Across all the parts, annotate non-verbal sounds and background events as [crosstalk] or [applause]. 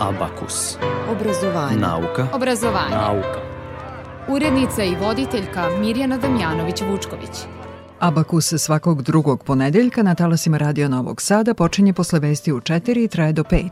Abakus. Obrazovanje. Nauka. Obrazovanje. Nauka. Urednica i voditeljka Mirjana Damjanović-Vučković. Abakus svakog drugog ponedeljka na talasima Radio Novog Sada počinje posle vesti u 4 i traje do 5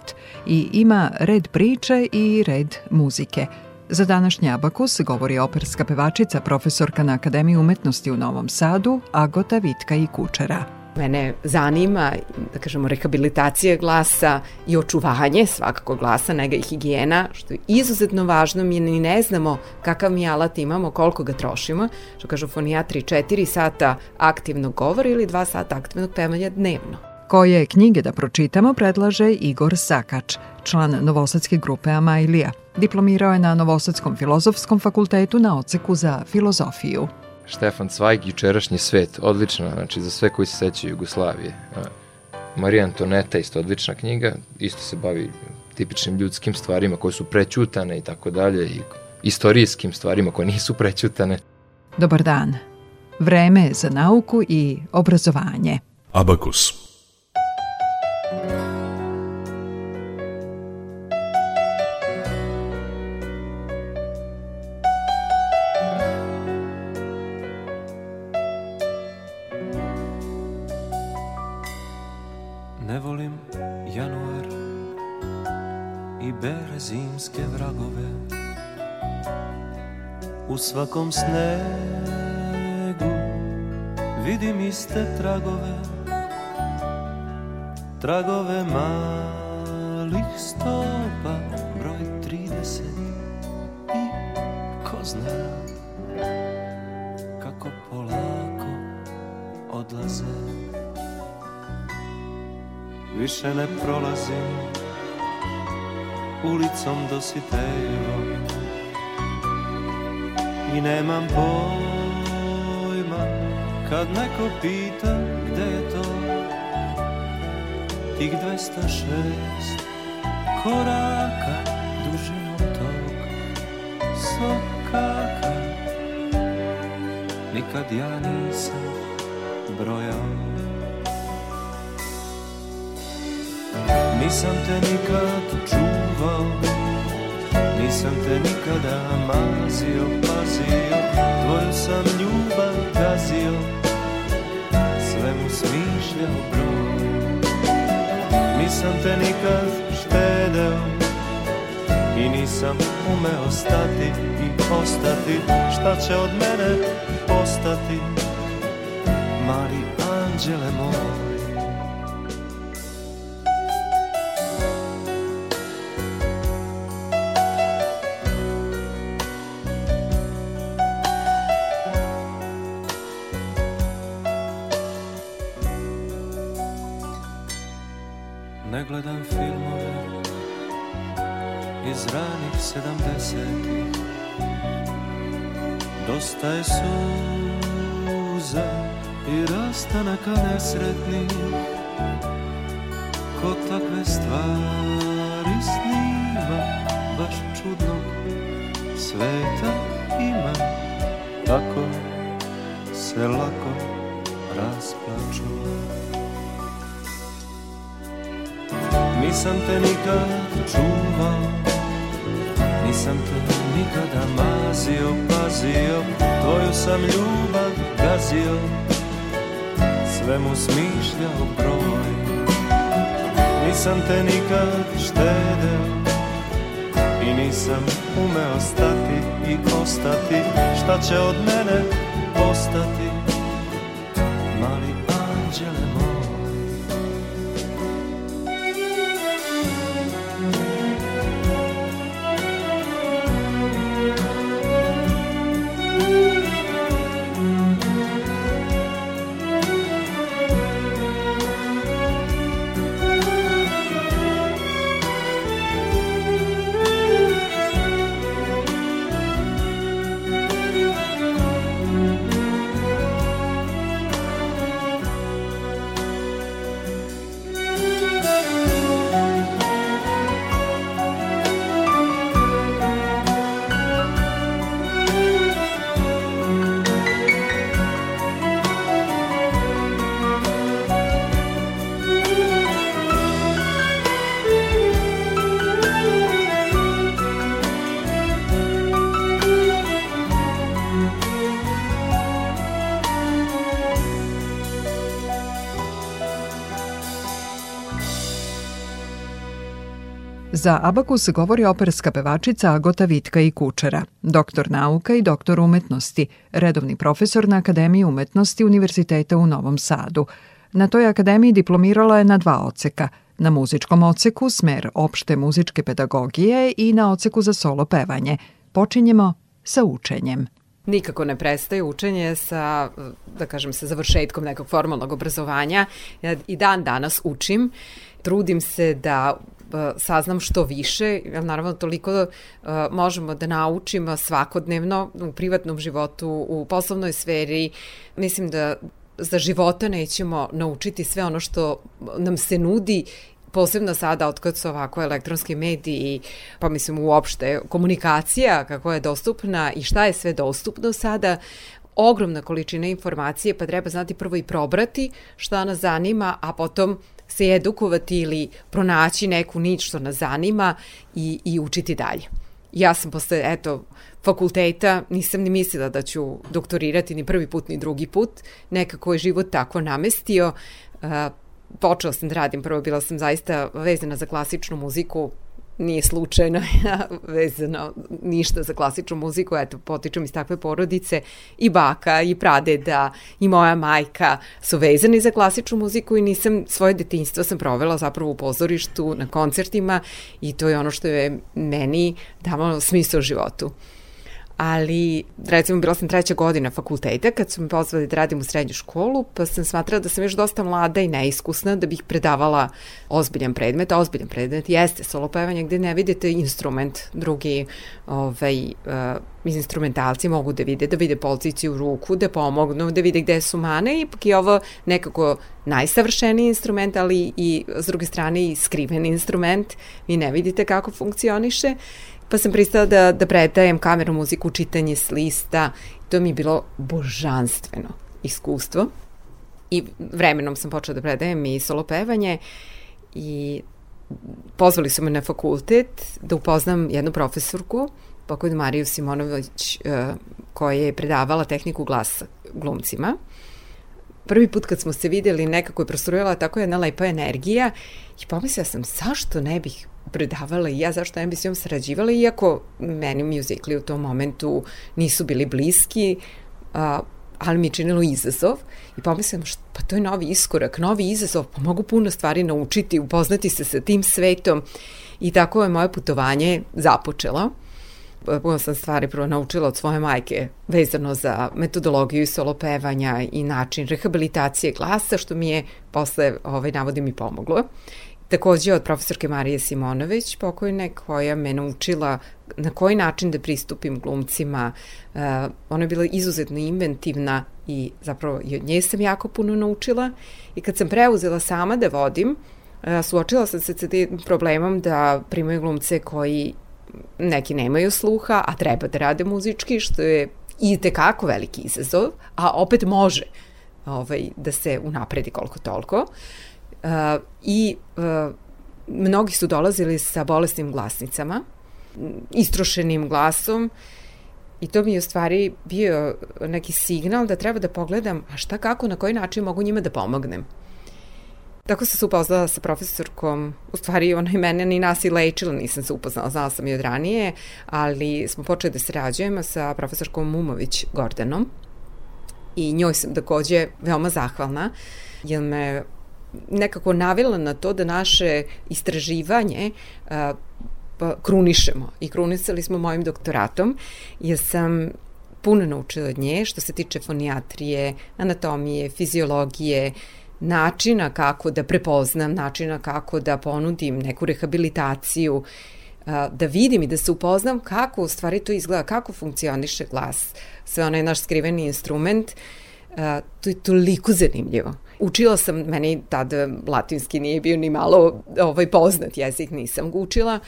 i ima red priče i red muzike. Za današnji Abakus govori operska pevačica, profesorka na Akademiji umetnosti u Novom Sadu, Agota Vitka i Kučera. Mene zanima, da kažemo, rehabilitacija glasa i očuvanje svakako glasa, nega i higijena, što je izuzetno važno, mi ni ne znamo kakav mi alat imamo, koliko ga trošimo, što kažu fonijatri 4 sata aktivnog govora ili 2 sata aktivnog pevanja dnevno. Koje knjige da pročitamo predlaže Igor Sakač, član Novosadske grupe Amajlija. Diplomirao je na Novosadskom filozofskom fakultetu na oceku za filozofiju. Štefan Cvajg, jučerašnji svet, odlična, znači za sve koji se sećaju Jugoslavije. Marija Antoneta, isto odlična knjiga, isto se bavi tipičnim ljudskim stvarima koje su prećutane i tako dalje i istorijskim stvarima koje nisu prećutane. Dobar dan. Vreme je za nauku i obrazovanje. Abakus. Svakom snegu vidim iste tragove. Tragove malih stopa broj 30 i ko zna kako polako odlaze. Više ne prolazim ulicom Dositejevom i nemam pojma kad neko pita gde je to. Tih 206 koraka dužinom tog sokaka. Nikad ja nisam brojao nisam te nikad čuvao nisam te nikada mazio, pazio Tvoju sam ljubav gazio Sve mu smišljao broj. Nisam te nikad štedeo I nisam umeo stati i ostati. Šta će od mene postati Mali anđele moj sedamdesetih. Dosta je suza i rastanaka nesretnih. Ko takve stvari snima Baš čudnog sveta ima. Tako se lako Nisam te nikad čuvao Nisam te nikada mazio, pazio Tvoju sam ljubav gazio Sve mu smišljao broj. Nisam te nikad štedeo I nisam umeo stati i ostati Šta će od mene postati Za Abakus govori operska pevačica Agota Vitka i Kučera, doktor nauka i doktor umetnosti, redovni profesor na Akademiji umetnosti Univerziteta u Novom Sadu. Na toj akademiji diplomirala je na dva oceka, na muzičkom oceku smer opšte muzičke pedagogije i na oceku za solo pevanje. Počinjemo sa učenjem nikako ne prestaje učenje sa, da kažem, sa završetkom nekog formalnog obrazovanja. Ja i dan danas učim, trudim se da saznam što više, jer naravno toliko uh, možemo da naučimo svakodnevno u privatnom životu, u poslovnoj sferi. Mislim da za života nećemo naučiti sve ono što nam se nudi posebno sada od kad su ovako elektronski mediji, pa mislim uopšte komunikacija kako je dostupna i šta je sve dostupno sada, ogromna količina informacije, pa treba znati prvo i probrati šta nas zanima, a potom se edukovati ili pronaći neku nič što nas zanima i, i učiti dalje. Ja sam posle, eto, fakulteta nisam ni mislila da ću doktorirati ni prvi put ni drugi put. Nekako je život tako namestio. Počela sam da radim, prvo bila sam zaista vezana za klasičnu muziku, nije slučajno [laughs] ja vezano ništa za klasičnu muziku, eto, potičem iz takve porodice, i baka, i pradeda, i moja majka su vezani za klasičnu muziku i nisam, svoje detinjstvo sam provela zapravo u pozorištu, na koncertima i to je ono što je meni davalo smisao životu ali recimo bila sam treća godina fakulteta kad su me pozvali da radim u srednju školu, pa sam smatrala da sam još dosta mlada i neiskusna da bih predavala ozbiljan predmet. A ozbiljan predmet jeste solo pevanje gde ne vidite instrument, drugi ovaj, uh, instrumentalci mogu da vide, da vide poziciju ruku, da pomognu, da vide gde su mane, ipak je ovo nekako najsavršeniji instrument, ali i s druge strane i skriven instrument, vi ne vidite kako funkcioniše pa sam pristala da, da predajem kameru muziku, čitanje s lista. To mi je bilo božanstveno iskustvo. I vremenom sam počela da predajem i solo pevanje i pozvali su me na fakultet da upoznam jednu profesorku, pokojnu Mariju Simonović, e, koja je predavala tehniku glasa glumcima. Prvi put kad smo se videli, nekako je prostorujala tako jedna lepa energija i pomislila sam zašto ne bih predavala i ja zašto ne bi s njom sarađivala, iako meni muzikli u tom momentu nisu bili bliski, a, ali mi je činilo izazov i pomislim, pa to je novi iskorak, novi izazov, pa mogu puno stvari naučiti, upoznati se sa tim svetom i tako je moje putovanje započelo. Puno sam stvari prvo naučila od svoje majke vezano za metodologiju solo pevanja i način rehabilitacije glasa, što mi je posle, ovaj, navodim, i pomoglo. Takođe od profesorke Marije Simonović, pokojne, koja me naučila na koji način da pristupim glumcima. Uh, ona je bila izuzetno inventivna i zapravo i od nje sam jako puno naučila. I kad sam preuzela sama da vodim, uh, suočila sam se sa tim problemom da primaju glumce koji neki nemaju sluha, a treba da rade muzički, što je i tekako veliki izazov, a opet može ovaj, da se unapredi koliko toliko. Uh, I uh, mnogi su dolazili sa bolesnim glasnicama, istrošenim glasom i to mi je u stvari bio neki signal da treba da pogledam a šta kako, na koji način mogu njima da pomognem. Tako sam se upoznala sa profesorkom, u stvari ona i mene ni nas i lečila, nisam se upoznala, znala sam i od ranije, ali smo počeli da se rađujemo sa profesorkom Mumović Gordanom i njoj sam takođe veoma zahvalna, jer me nekako navela na to da naše istraživanje a, pa, krunišemo i krunisali smo mojim doktoratom jer sam puno naučila od nje što se tiče fonijatrije, anatomije, fiziologije, načina kako da prepoznam, načina kako da ponudim neku rehabilitaciju, da vidim i da se upoznam kako u stvari to izgleda, kako funkcioniše glas, sve onaj naš skriveni instrument, to je toliko zanimljivo. Učila sam, meni tad latinski nije bio ni malo ovaj, poznat jezik, nisam ga učila,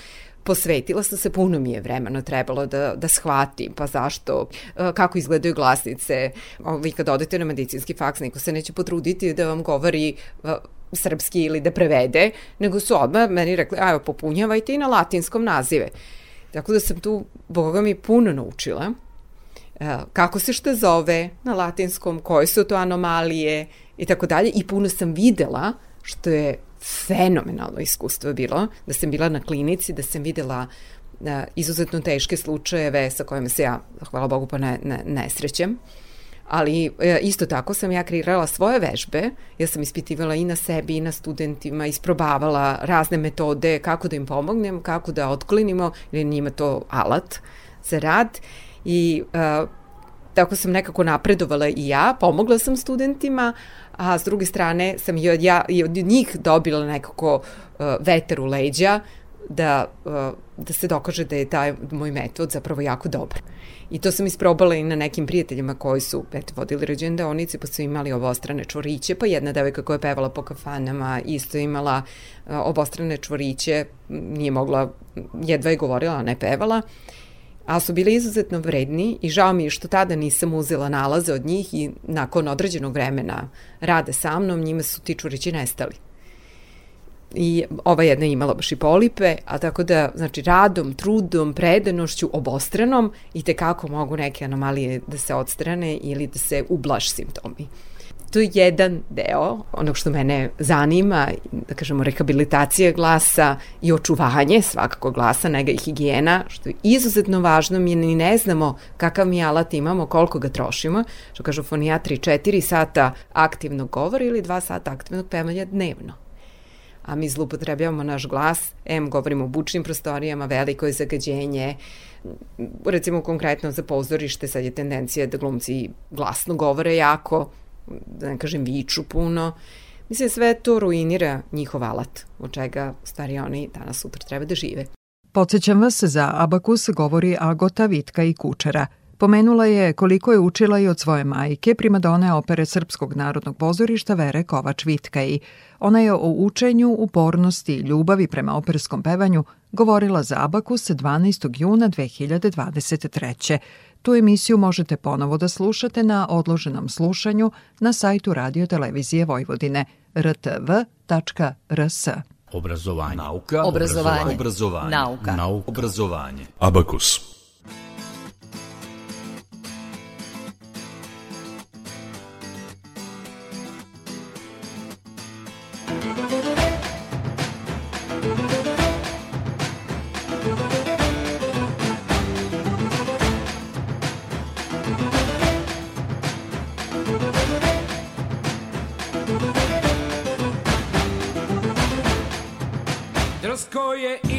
posvetila sam se, puno mi je vremena trebalo da, da shvatim, pa zašto, e, kako izgledaju glasnice, vi kad odete na medicinski faks, niko se neće potruditi da vam govori e, srpski ili da prevede, nego su odmah meni rekli, ajo, popunjavajte i na latinskom nazive. Tako da sam tu, boga mi, puno naučila e, kako se što zove na latinskom, koje su to anomalije i tako dalje i puno sam videla što je fenomenalno iskustvo bilo, da sam bila na klinici, da sam videla da, izuzetno teške slučajeve sa kojima se ja, hvala Bogu, pa ne, ne, ne srećem. Ali e, isto tako sam ja kreirala svoje vežbe, ja sam ispitivala i na sebi i na studentima, isprobavala razne metode kako da im pomognem, kako da otklinimo, jer njima to alat za rad i uh, tako sam nekako napredovala i ja, pomogla sam studentima, a s druge strane sam i od, ja, i od njih dobila nekako uh, veter u leđa da, uh, da se dokaže da je taj moj metod zapravo jako dobar. I to sam isprobala i na nekim prijateljima koji su eto, vodili rođendaonice, pa su imali obostrane čvoriće, pa jedna devojka koja je pevala po kafanama isto imala uh, obostrane čvoriće, nije mogla, jedva je govorila, a ne pevala. Uh, ali su bili izuzetno vredni i žao mi je što tada nisam uzela nalaze od njih i nakon određenog vremena rade sa mnom, njima su ti čurići nestali. I ova jedna je imala baš i polipe, a tako da, znači, radom, trudom, predanošću, obostranom, i tekako mogu neke anomalije da se odstrane ili da se ublaš simptomi to je jedan deo onog što mene zanima, da kažemo rehabilitacija glasa i očuvanje svakako glasa, nega i higijena, što je izuzetno važno, mi ni ne znamo kakav mi alat imamo, koliko ga trošimo, što kažu fonijatri 4 sata aktivnog govora ili 2 sata aktivnog pevanja dnevno. A mi zlupotrebljavamo naš glas, em govorimo o bučnim prostorijama, veliko je zagađenje, recimo konkretno za pozorište sad je tendencija da glumci glasno govore jako, da ne kažem viču puno, mislim sve to ruinira njihov alat, od čega stvari oni danas sutra treba da žive. Podsećam vas, za Abakus govori Agota Vitka i Kučera. Pomenula je koliko je učila i od svoje majke, primadone opere Srpskog narodnog pozorišta Vere Kovač Vitkaj. Ona je o učenju, upornosti i ljubavi prema operskom pevanju govorila za Abakus 12. juna 2023. Tu emisiju možete ponovo da slušate na odloženom slušanju na sajtu Radio Televizije Vojvodine rtv.rs. Obrazovanje. Nauka. Obrazovanje. Obrazovanje. Nauka. Nauka. Obrazovanje. Abakus. Yeah.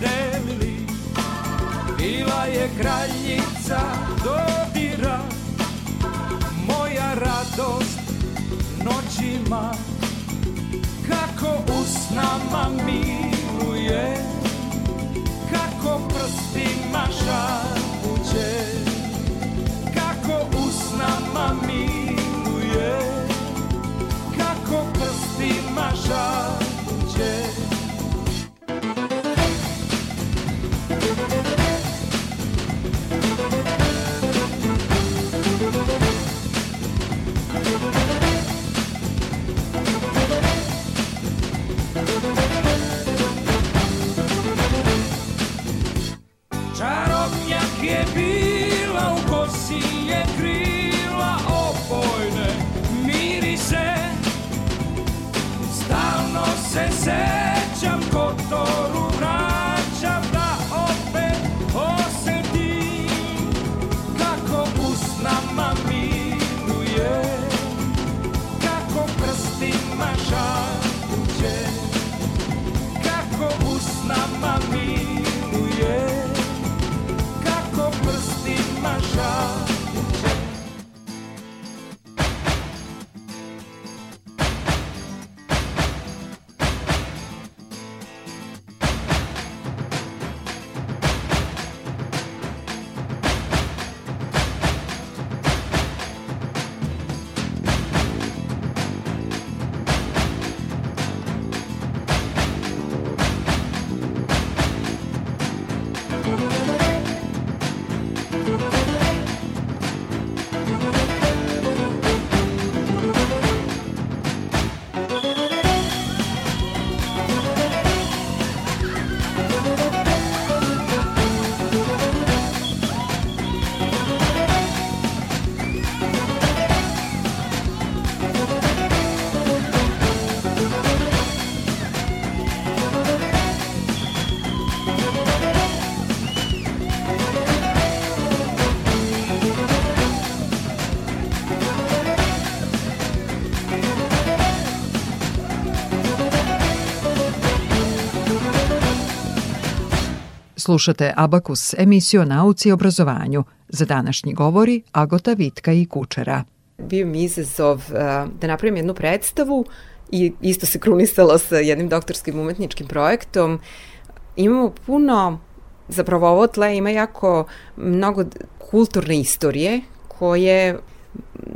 Delili Bila je kraljica dodira Moja radost noćima. Kako usnama miluje Kako prstima šapuće Kako usnama miluje Slušate Abakus, emisiju o nauci i obrazovanju. Za današnji govori Agota Vitka i Kučera. Bio mi izazov uh, da napravim jednu predstavu i isto se krunisalo sa jednim doktorskim umetničkim projektom. Imamo puno, zapravo ovo tle ima jako mnogo kulturne istorije koje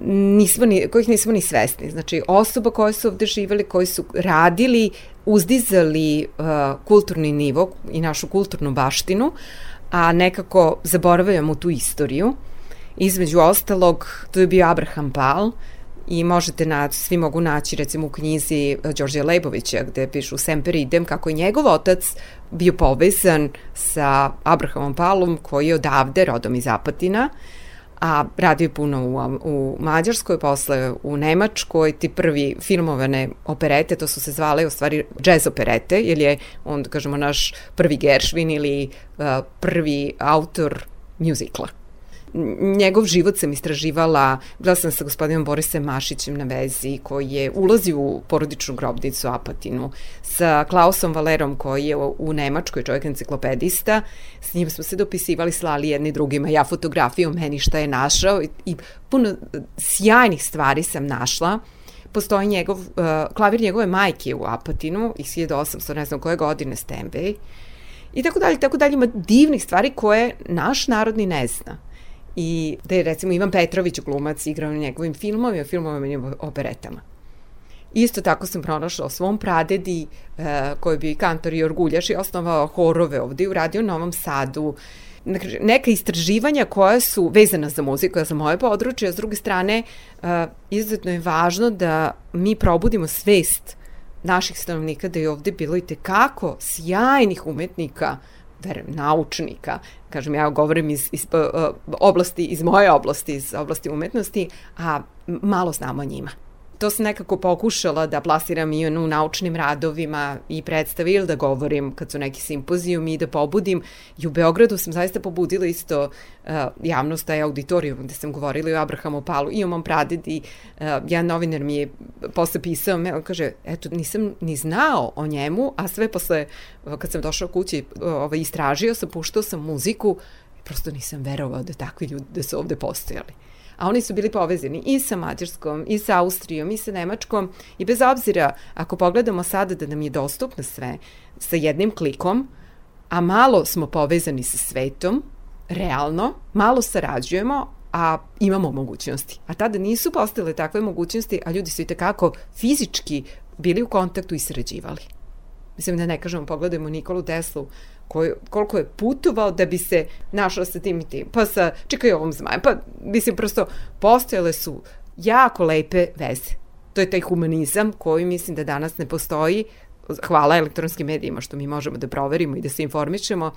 nismo ni, kojih nismo ni svesni. Znači, osoba koje su ovde živeli, koji su radili, uzdizali uh, kulturni nivo i našu kulturnu baštinu, a nekako zaboravljamo tu istoriju. Između ostalog, tu je bio Abraham Pal, i možete naći, svi mogu naći recimo u knjizi Đorđe Lejbovića gde pišu Semper idem kako je njegov otac bio povezan sa Abrahamom Palom koji je odavde rodom iz Apatina a radio puno u, u Mađarskoj, posle u Nemačkoj, ti prvi filmovane operete, to su se zvale u stvari jazz operete, jer je on, da kažemo, naš prvi Gershwin ili uh, prvi autor muzikla njegov život sam istraživala, bila sam sa gospodinom Borisem Mašićem na vezi, koji je ulazi u porodičnu grobnicu Apatinu, sa Klausom Valerom, koji je u Nemačkoj čovjek enciklopedista, s njim smo se dopisivali, slali jedni drugima, ja fotografiju meni šta je našao i, i puno sjajnih stvari sam našla. Postoji njegov, uh, klavir njegove majke u Apatinu iz 1800, ne znam koje godine, Stenbej, i tako dalje, tako dalje, ima divnih stvari koje naš narodni ne zna i da je recimo Ivan Petrović glumac igrao na njegovim filmovima, filmovima i operetama. Isto tako sam pronašla o svom pradedi e, koji je bio i kantor i orguljaš i osnovao horove ovde i uradio u Novom Sadu. Neka istraživanja koja su vezana za muziku, za moje područje, a s druge strane e, izuzetno je važno da mi probudimo svest naših stanovnika da je ovde bilo i tekako sjajnih umetnika verujem, naučnika, kažem, ja govorim iz, iz uh, oblasti, iz moje oblasti, iz oblasti umetnosti, a malo znamo o njima to sam nekako pokušala da plasiram i u naučnim radovima i predstavi ili da govorim kad su neki simpozijum i da pobudim. I u Beogradu sam zaista pobudila isto uh, javnost, taj auditorijum gde sam govorila o Abrahamu Palu i o mom pradedi. Uh, jedan novinar mi je posle pisao, me, on kaže, eto, nisam ni znao o njemu, a sve posle, uh, kad sam došao kući, uh, ovaj, istražio sam, puštao sam muziku, prosto nisam verovao da takvi ljudi da su ovde postojali a oni su bili povezani i sa Mađarskom, i sa Austrijom, i sa Nemačkom i bez obzira, ako pogledamo sada da nam je dostupno sve sa jednim klikom, a malo smo povezani sa svetom, realno, malo sarađujemo, a imamo mogućnosti. A tada nisu postale takve mogućnosti, a ljudi su i tekako fizički bili u kontaktu i sarađivali. Mislim da ne kažemo, pogledajmo Nikolu Teslu, koji, koliko je putovao da bi se našao sa tim i tim, pa sa, čekaj ovom zmajem, pa mislim prosto postojale su jako lepe veze. To je taj humanizam koji mislim da danas ne postoji, hvala elektronskim medijima što mi možemo da proverimo i da se informišemo,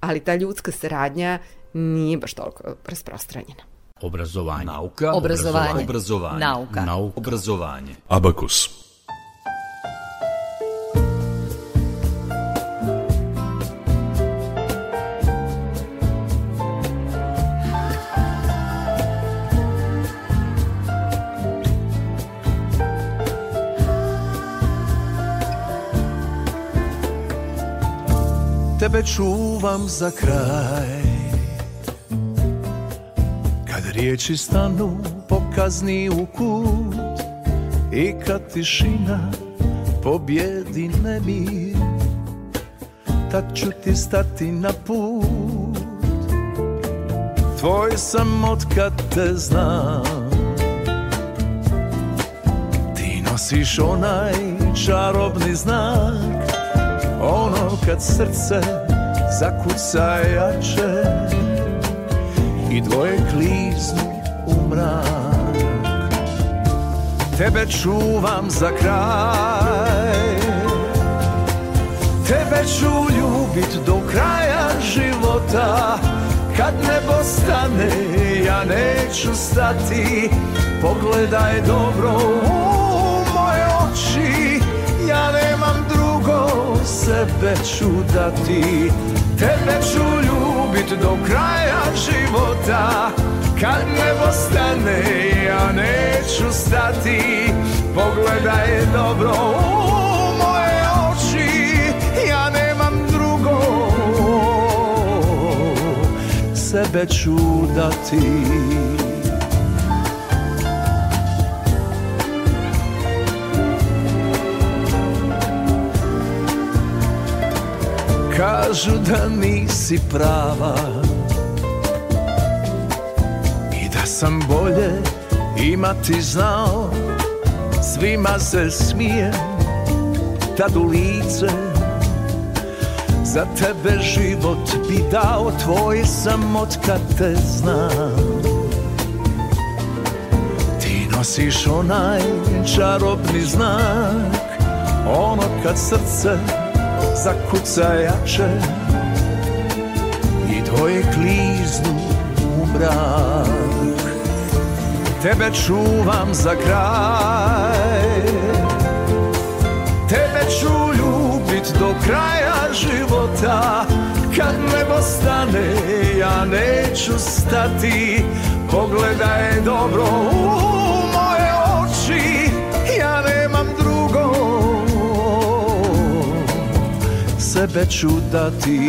ali ta ljudska saradnja nije baš toliko rasprostranjena. Obrazovanje. Nauka. Obrazovanje. Obrazovanje. Nauka. Nauka. Obrazovanje. Abakus. Tebe čuvam za kraj. Kad riječi stanu pokazni u kut I kad tišina pobjedi nemir Tad ću ti stati na put. Tvoj sam od kad te znam. Ti nosiš onaj čarobni znak Ono kad srce zakuca jače I dvoje kliznu u mrak. Tebe čuvam za kraj. Tebe ću ljubit do kraja života. Kad nebo stane ja neću stati. Pogledaj dobro u sebe ću dati Tebe ću ljubit do kraja života. Kad nebo stane ja neću stati. Pogledaj dobro u moje oči Ja nemam drugo. Sebe ću dati Kažu da nisi prava I da sam bolje imati znao. Svima se smijem tad u lice Za tebe život bi dao tvoj sam od kad te znam. Ti nosiš onaj čarobni znak Ono kad srce zakuca jače I tvoje kliznu u mrak. Tebe čuvam za kraj. Tebe ću ljubit do kraja života. Kad nebo stane ja neću stati. Pogledaj dobro u Sebe ću dati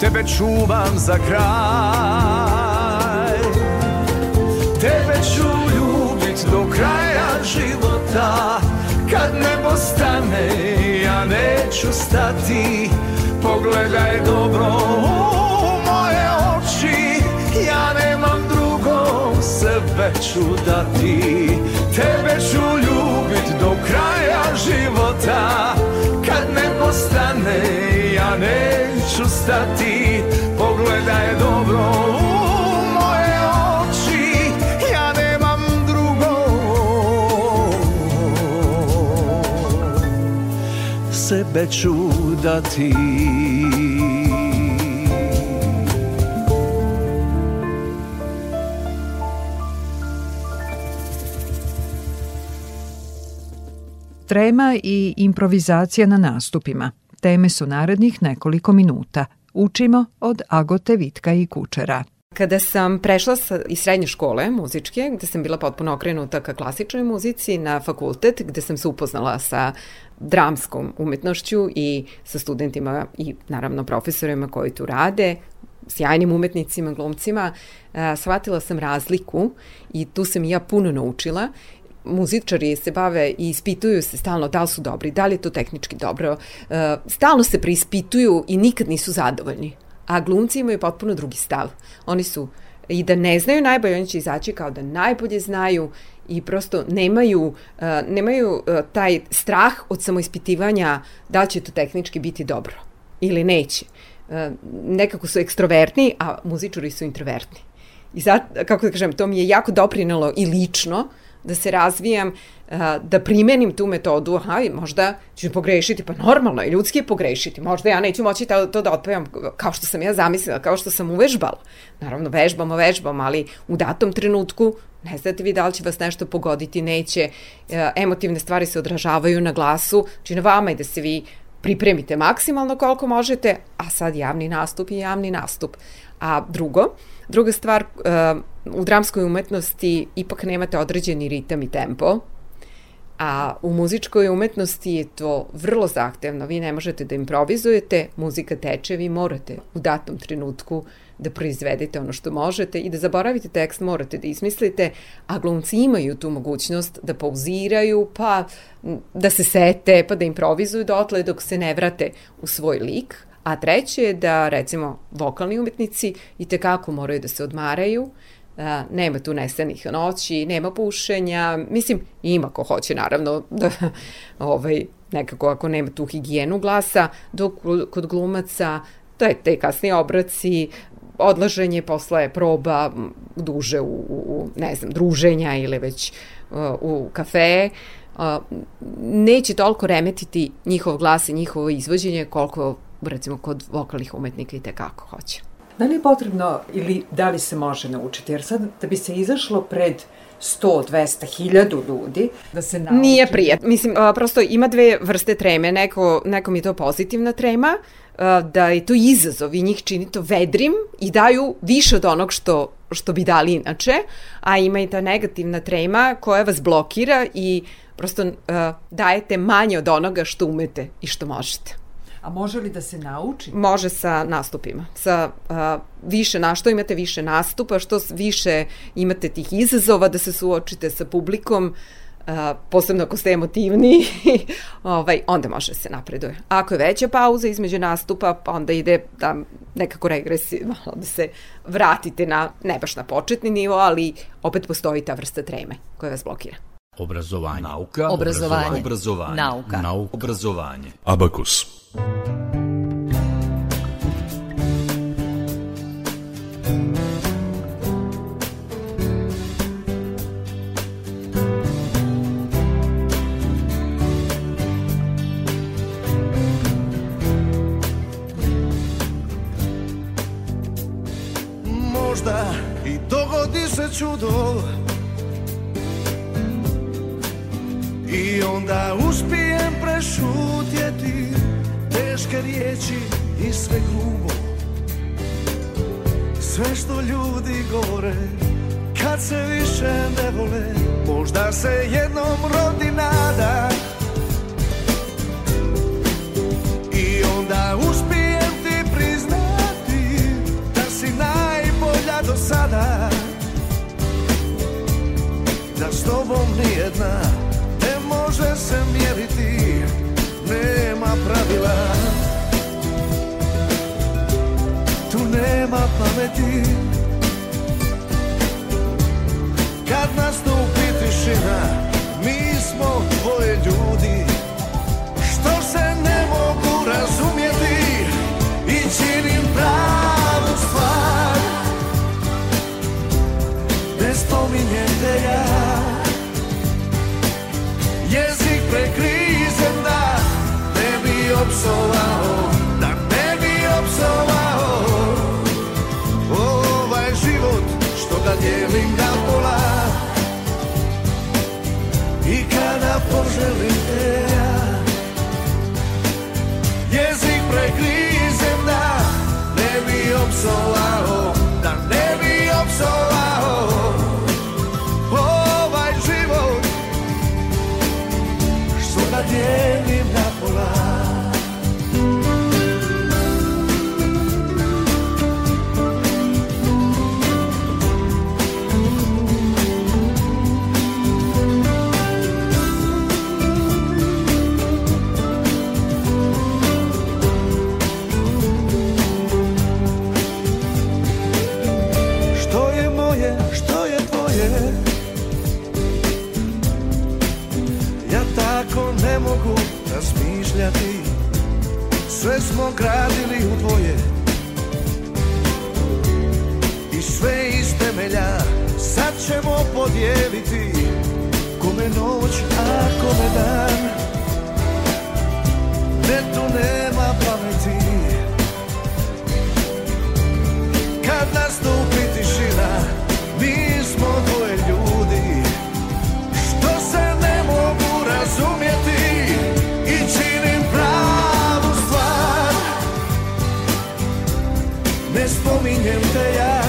tebe čuvam za kraj. Tebe ću ljubit do kraja života. Kad nebo stane neću stati. Pogledaj dobro u moje oči. Ja nemam drugo, sebe ću dati. Tebe ću ljubit do kraja života. Kad nebo stane ja neću stati. Pogledaj dobro Sebe ću dati Trema i improvizacija na nastupima. Teme su narednih nekoliko minuta. Učimo od Agote Vitka i Kučera. Kada sam prešla sa, iz srednje škole muzičke, gde sam bila potpuno okrenuta ka klasičnoj muzici, na fakultet, gde sam se upoznala sa dramskom umetnošću i sa studentima i naravno profesorima koji tu rade, sjajnim umetnicima, glumcima, shvatila sam razliku i tu sam ja puno naučila muzičari se bave i ispituju se stalno da li su dobri, da li je to tehnički dobro, e, stalno se preispituju i nikad nisu zadovoljni. A glumci imaju potpuno drugi stav. Oni su i da ne znaju najbolje, oni će izaći kao da najbolje znaju i prosto nemaju, uh, nemaju uh, taj strah od samoispitivanja da će to tehnički biti dobro ili neće. Uh, nekako su ekstrovertni, a muzičari su introvertni. I sad, kako da kažem, to mi je jako doprinalo i lično, da se razvijam, da primenim tu metodu, aha, možda ću pogrešiti, pa normalno, i ljudski je pogrešiti, možda ja neću moći to, to da otpevam kao što sam ja zamislila, kao što sam uvežbala. Naravno, vežbamo, vežbamo, ali u datom trenutku ne znate vi da li će vas nešto pogoditi, neće, emotivne stvari se odražavaju na glasu, či na vama i da se vi pripremite maksimalno koliko možete, a sad javni nastup je javni nastup. A drugo, druga stvar, u dramskoj umetnosti ipak nemate određeni ritam i tempo, a u muzičkoj umetnosti je to vrlo zahtevno. Vi ne možete da improvizujete, muzika teče, vi morate u datom trenutku da proizvedete ono što možete i da zaboravite tekst morate da izmislite, a glumci imaju tu mogućnost da pauziraju, pa da se sete, pa da improvizuju dotle dok se ne vrate u svoj lik, A treće je da, recimo, vokalni umetnici i tekako moraju da se odmaraju, nema tu nesenih noći, nema pušenja, mislim, ima ko hoće, naravno, da, ovaj, nekako ako nema tu higijenu glasa, dok kod glumaca, to je te kasni obraci, odlaženje posle proba duže u, u ne znam, druženja ili već uh, u kafe, uh, neće toliko remetiti njihov glas i njihovo izvođenje koliko recimo kod vokalnih umetnika i tekako hoće. Da li je potrebno ili da li se može naučiti? Jer sad da bi se izašlo pred 100, 200, 1000 ljudi. Da se nauči. Nije prijatno. Mislim, a, prosto ima dve vrste treme. Neko, nekom je to pozitivna trema, a, da je to izazov i njih čini to vedrim i daju više od onog što, što bi dali inače, a ima i ta negativna trema koja vas blokira i prosto uh, dajete manje od onoga što umete i što možete. A može li da se nauči? Može sa nastupima. Sa uh, više na što imate više nastupa, što više imate tih izazova da se suočite sa publikom, uh, posebno ako ste emotivni, [laughs] ovaj, onda može se napreduje. Ako je veća pauza između nastupa, pa onda ide da nekako regresi, [laughs] da se vratite na, ne baš na početni nivo, ali opet postoji ta vrsta treme koja vas blokira. Obrazovanje. Nauka. Obrazovanje. Obrazovanje. Nauka. Nauka. Obrazovanje. Abakus. Život što ga dijelim na pola. I kada poželim te Sve smo gradili u dvoje. I sve iz temelja sad ćemo podijeliti. Kome noć, a kome dan. Ne tu nema pameti. Kad nastupi tišina Mi smo dvoje Ne spominjem te ja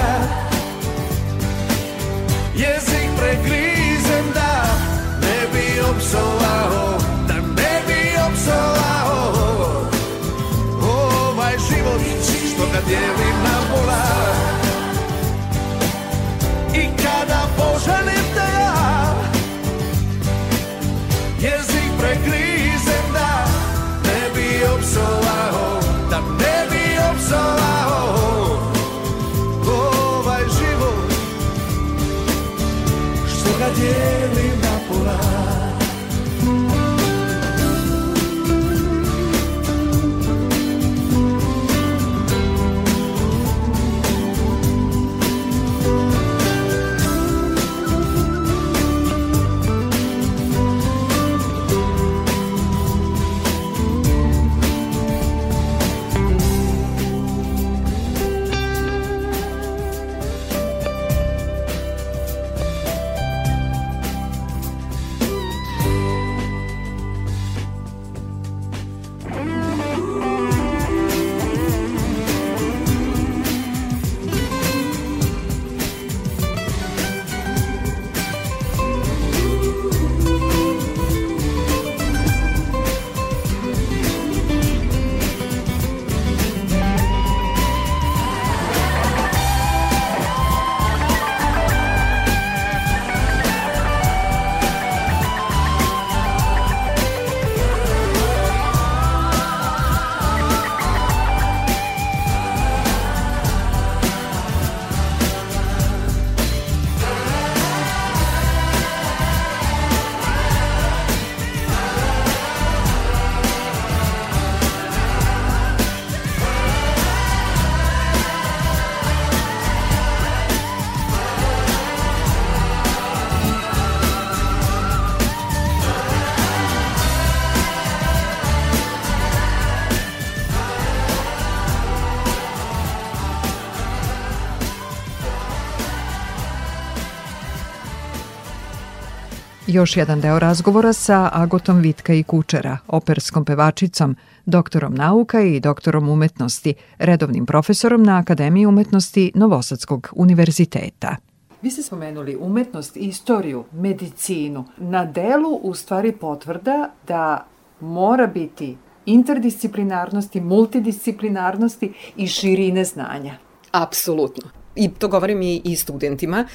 Još jedan deo razgovora sa Agotom Vitka i Kučera, operskom pevačicom, doktorom nauka i doktorom umetnosti, redovnim profesorom na Akademiji umetnosti Novosadskog univerziteta. Vi ste spomenuli umetnost, istoriju, medicinu. Na delu u stvari potvrda da mora biti interdisciplinarnosti, multidisciplinarnosti i širine znanja. Apsolutno. I to govorim i, i studentima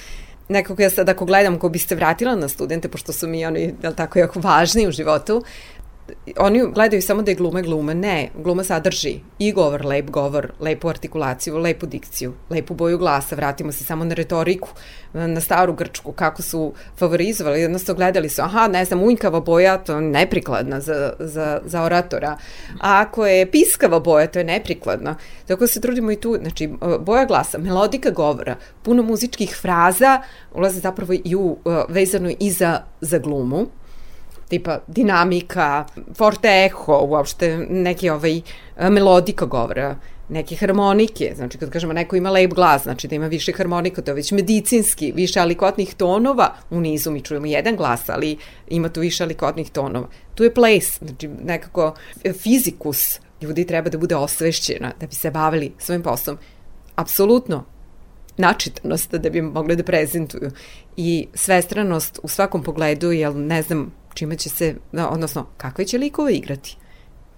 nekako ja sad ako gledam, ako biste vratila na studente, pošto su mi oni, jel tako, jako važni u životu, oni gledaju samo da je glume glume. Ne, gluma sadrži i govor, lep govor, lepu artikulaciju, lepu dikciju, lepu boju glasa. Vratimo se samo na retoriku, na staru grčku, kako su favorizovali. Jednostavno gledali su, aha, ne znam, unjkava boja, to je neprikladna za, za, za oratora. A ako je piskava boja, to je neprikladno. Tako se trudimo i tu, znači, boja glasa, melodika govora, puno muzičkih fraza ulaze zapravo i u, vezano i za, za glumu tipa dinamika, forte eho, uopšte neki ovaj melodika govora, neke harmonike, znači kad kažemo neko ima lep glas, znači da ima više harmonika, to je već medicinski, više alikotnih tonova, u nizu mi čujemo jedan glas, ali ima tu više alikotnih tonova. Tu je ples, znači nekako fizikus ljudi treba da bude osvešćena da bi se bavili svojim poslom. Apsolutno, načitanost da bi mogli da prezentuju i svestranost u svakom pogledu, jer ne znam, čime će se, odnosno kakve će likove igrati.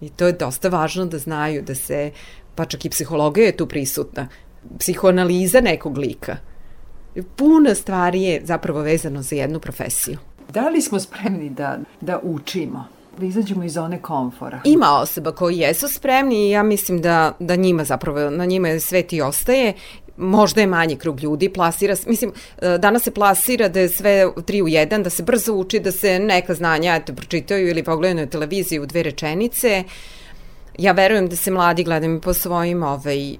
I to je dosta važno da znaju da se, pa čak i psihologija je tu prisutna, psihoanaliza nekog lika. Puno stvari je zapravo vezano za jednu profesiju. Da li smo spremni da, da učimo? da izađemo iz zone komfora. Ima osoba koji jesu spremni i ja mislim da, da njima zapravo, na njima je svet i ostaje možda je manji krug ljudi, plasira, mislim, e, danas se plasira da je sve tri u jedan, da se brzo uči, da se neka znanja eto, pročitaju ili pogledaju na televiziji u dve rečenice. Ja verujem da se mladi, gledam i po svojim ovaj, e,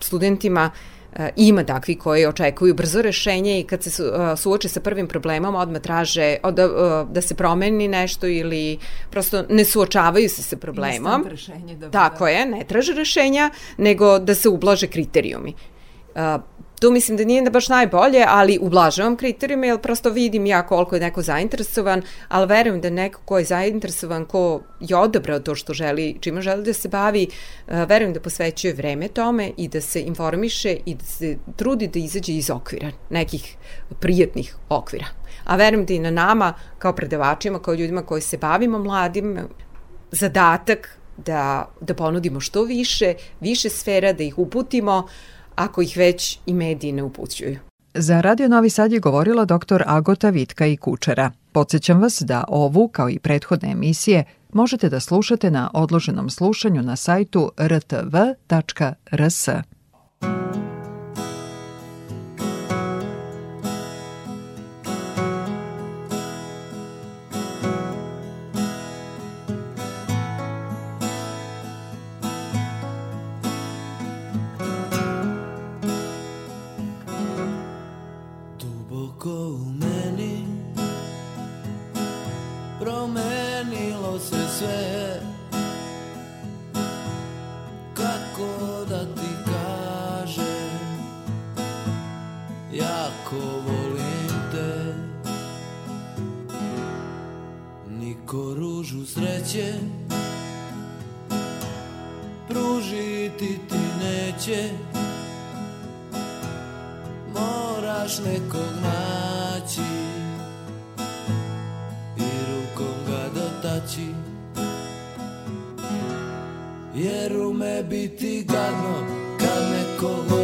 studentima, e, ima takvi koji očekuju brzo rešenje i kad se suoče sa prvim problemom odmah traže da, da se promeni nešto ili prosto ne suočavaju se sa problemom. rešenje da Tako je, ne traže rešenja, nego da se ublaže kriterijumi. Uh, tu mislim da nije da baš najbolje, ali ublažavam kriterijume, jer prosto vidim ja koliko je neko zainteresovan, ali verujem da neko ko je zainteresovan, ko je odabrao to što želi, čima želi da se bavi, verujem da posvećuje vreme tome i da se informiše i da se trudi da izađe iz okvira, nekih prijatnih okvira. A verujem da i na nama, kao predavačima, kao ljudima koji se bavimo mladim, zadatak da, da ponudimo što više, više sfera, da ih uputimo, uh, ako ih već i mediji ne upućuju. Za Radio Novi Sad je govorila dr. Agota Vitka i Kučera. Podsećam vas da ovu, kao i prethodne emisije, možete da slušate na odloženom slušanju na sajtu rtv.rs. Oh.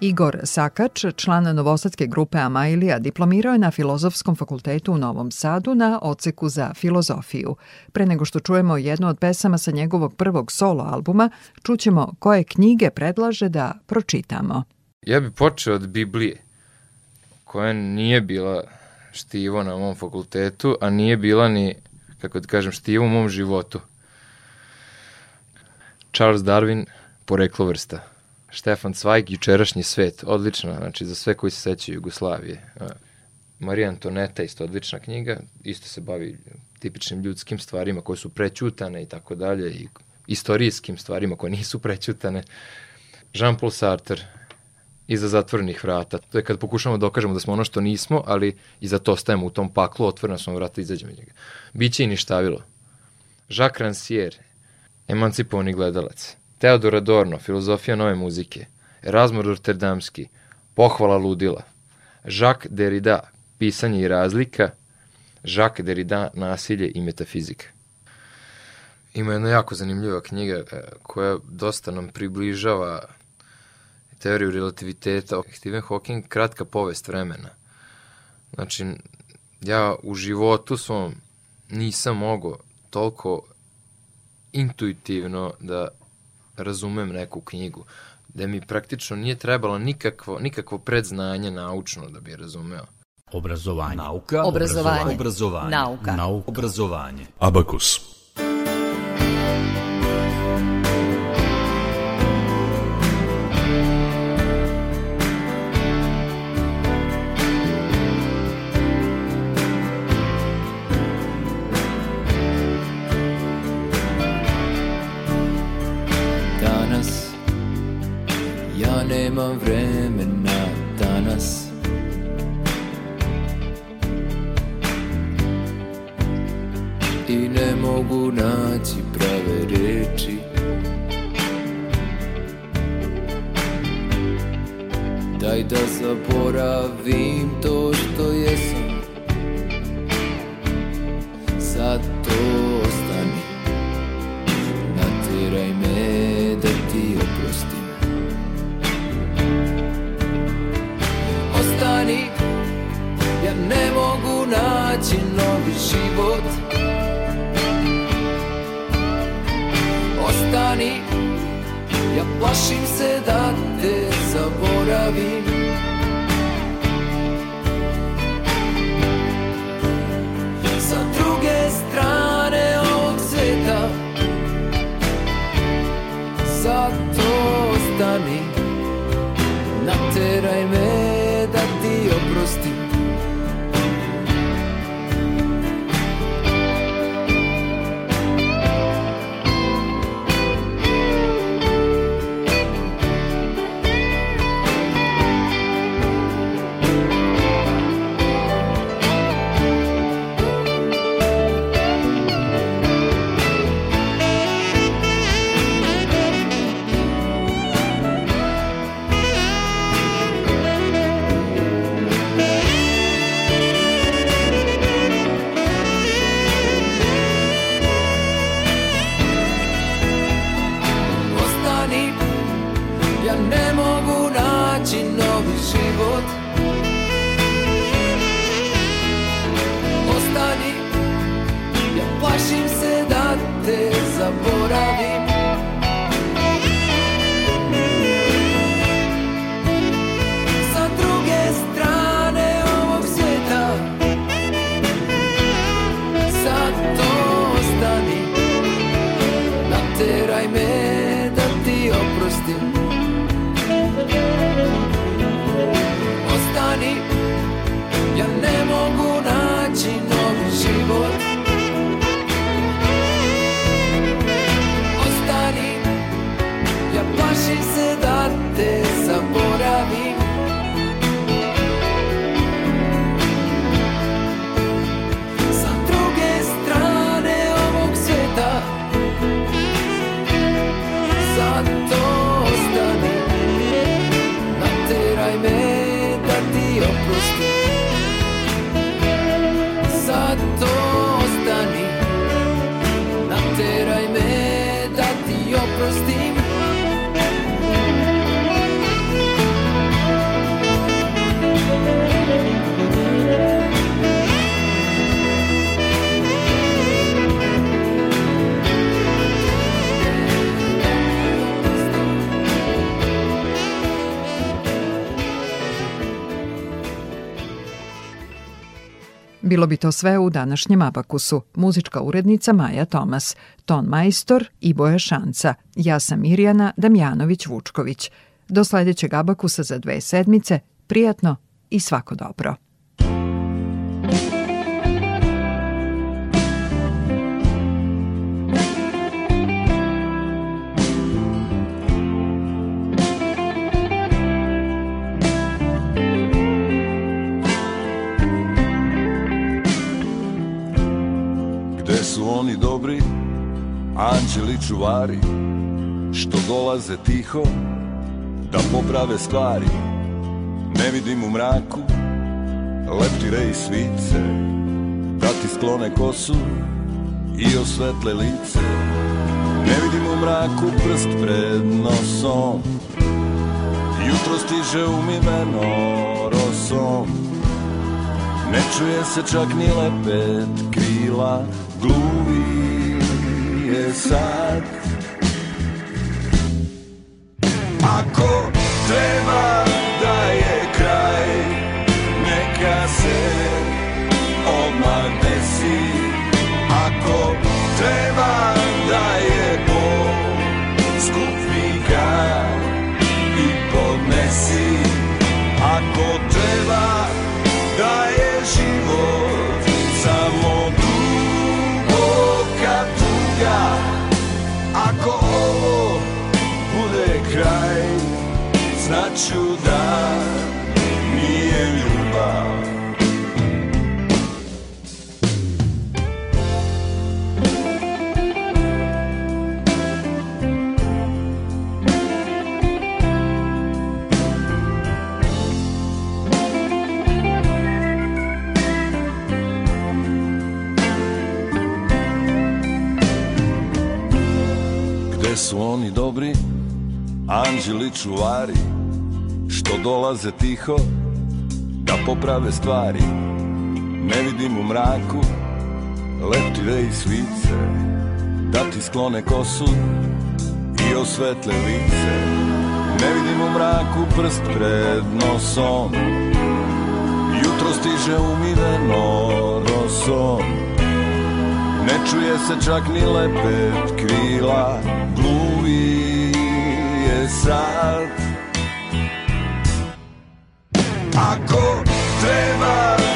Igor Sakač, član novosadske grupe Amailija, diplomirao je na Filozofskom fakultetu u Novom Sadu na oceku za filozofiju. Pre nego što čujemo jednu od pesama sa njegovog prvog solo albuma, čućemo koje knjige predlaže da pročitamo. Ja bih počeo od Biblije, koja nije bila štivo na mom fakultetu, a nije bila ni, kako da kažem, štivo u mom životu. Charles Darwin, poreklo vrsta. Štefan Cvajg, jučerašnji svet, odlična, znači za sve koji se sećaju Jugoslavije. Marija Antoneta, isto odlična knjiga, isto se bavi tipičnim ljudskim stvarima koje su prećutane i tako dalje, i istorijskim stvarima koje nisu prećutane. Jean-Paul Sartre, iza zatvorenih vrata. To je kad pokušamo da dokažemo da smo ono što nismo, ali i za to ostajemo u tom paklu, otvorena smo vrata izađemo iz njega. Biće i ništavilo. Jacques Rancière, emancipovani gledalac. Teodor Adorno, filozofija nove muzike. Erasmo Rotterdamski, pohvala ludila. Jacques Derrida, pisanje i razlika. Jacques Derrida, nasilje i metafizika. Ima jedna jako zanimljiva knjiga e, koja dosta nam približava teoriju relativiteta. Stephen Hawking, kratka povest vremena. Znači, ja u životu svom nisam mogao toliko intuitivno da razumem neku knjigu, da mi praktično nije trebalo nikakvo, nikakvo predznanje naučno da bi je razumeo. Obrazovanje. Nauka. Obrazovanje. Obrazovanje. Nauka. Nauka. Obrazovanje. Abakus. Nemam vremena danas. I ne mogu naći prave reči. Daj da zaboravim to što jesam plašim se da Bilo bi to sve u današnjem Abakusu. Muzička urednica Maja Tomas, ton majstor Iboja Šanca, ja sam Mirjana Damjanović-Vučković. Do sledećeg Abakusa za dve sedmice, prijatno i svako dobro. Anđeli čuvari, što dolaze tiho da poprave stvari. Ne vidim u mraku leptire i svice, da ti sklone kosu i osvetle lice. Ne vidim u mraku prst pred nosom, jutro stiže umiveno rosom. Ne čuje se čak ni lepet krila, gluvi je anđeli čuvari, što dolaze tiho da poprave stvari. Ne vidim u mraku leptire i svice, da ti sklone kosu i osvetle lice Ne vidim u mraku prst pred nosom Jutro stiže umiveno rosom Ne čuje se čak ni lepet krila Gluvi sad. Ako treba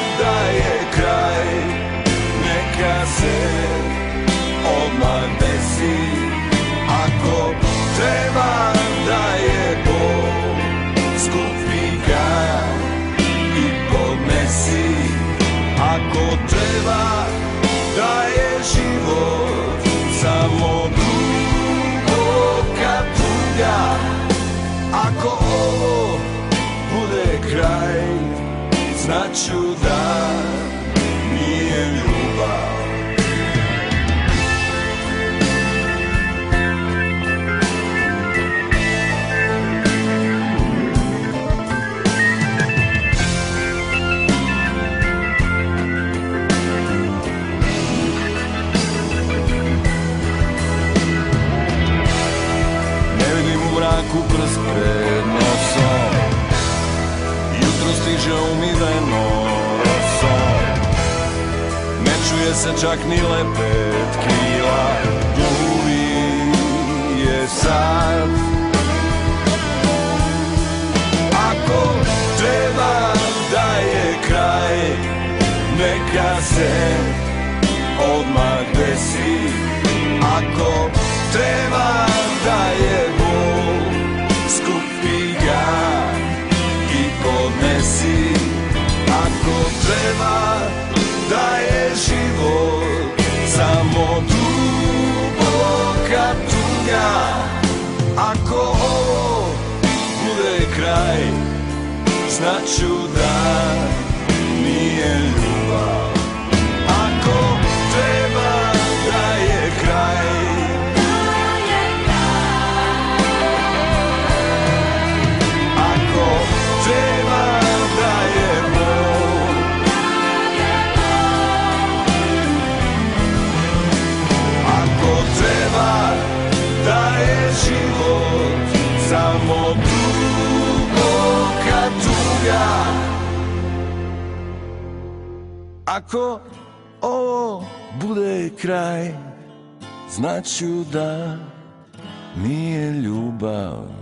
Znaću da nije ljubav. U mraku prst pred nosom. Jutro stiže umiveno rosom. Ne čuje se čak ni lepet krila Gluvi je sad. Ako treba da je kraj Neka se odmah desi. Ako treba da je bol Skupi ga i podnesi Ako treba da je život Samo duboka tuga Ako ovo bude kraj Znaću da nije ljubav Ako ovo bude kraj Znaću da nije ljubav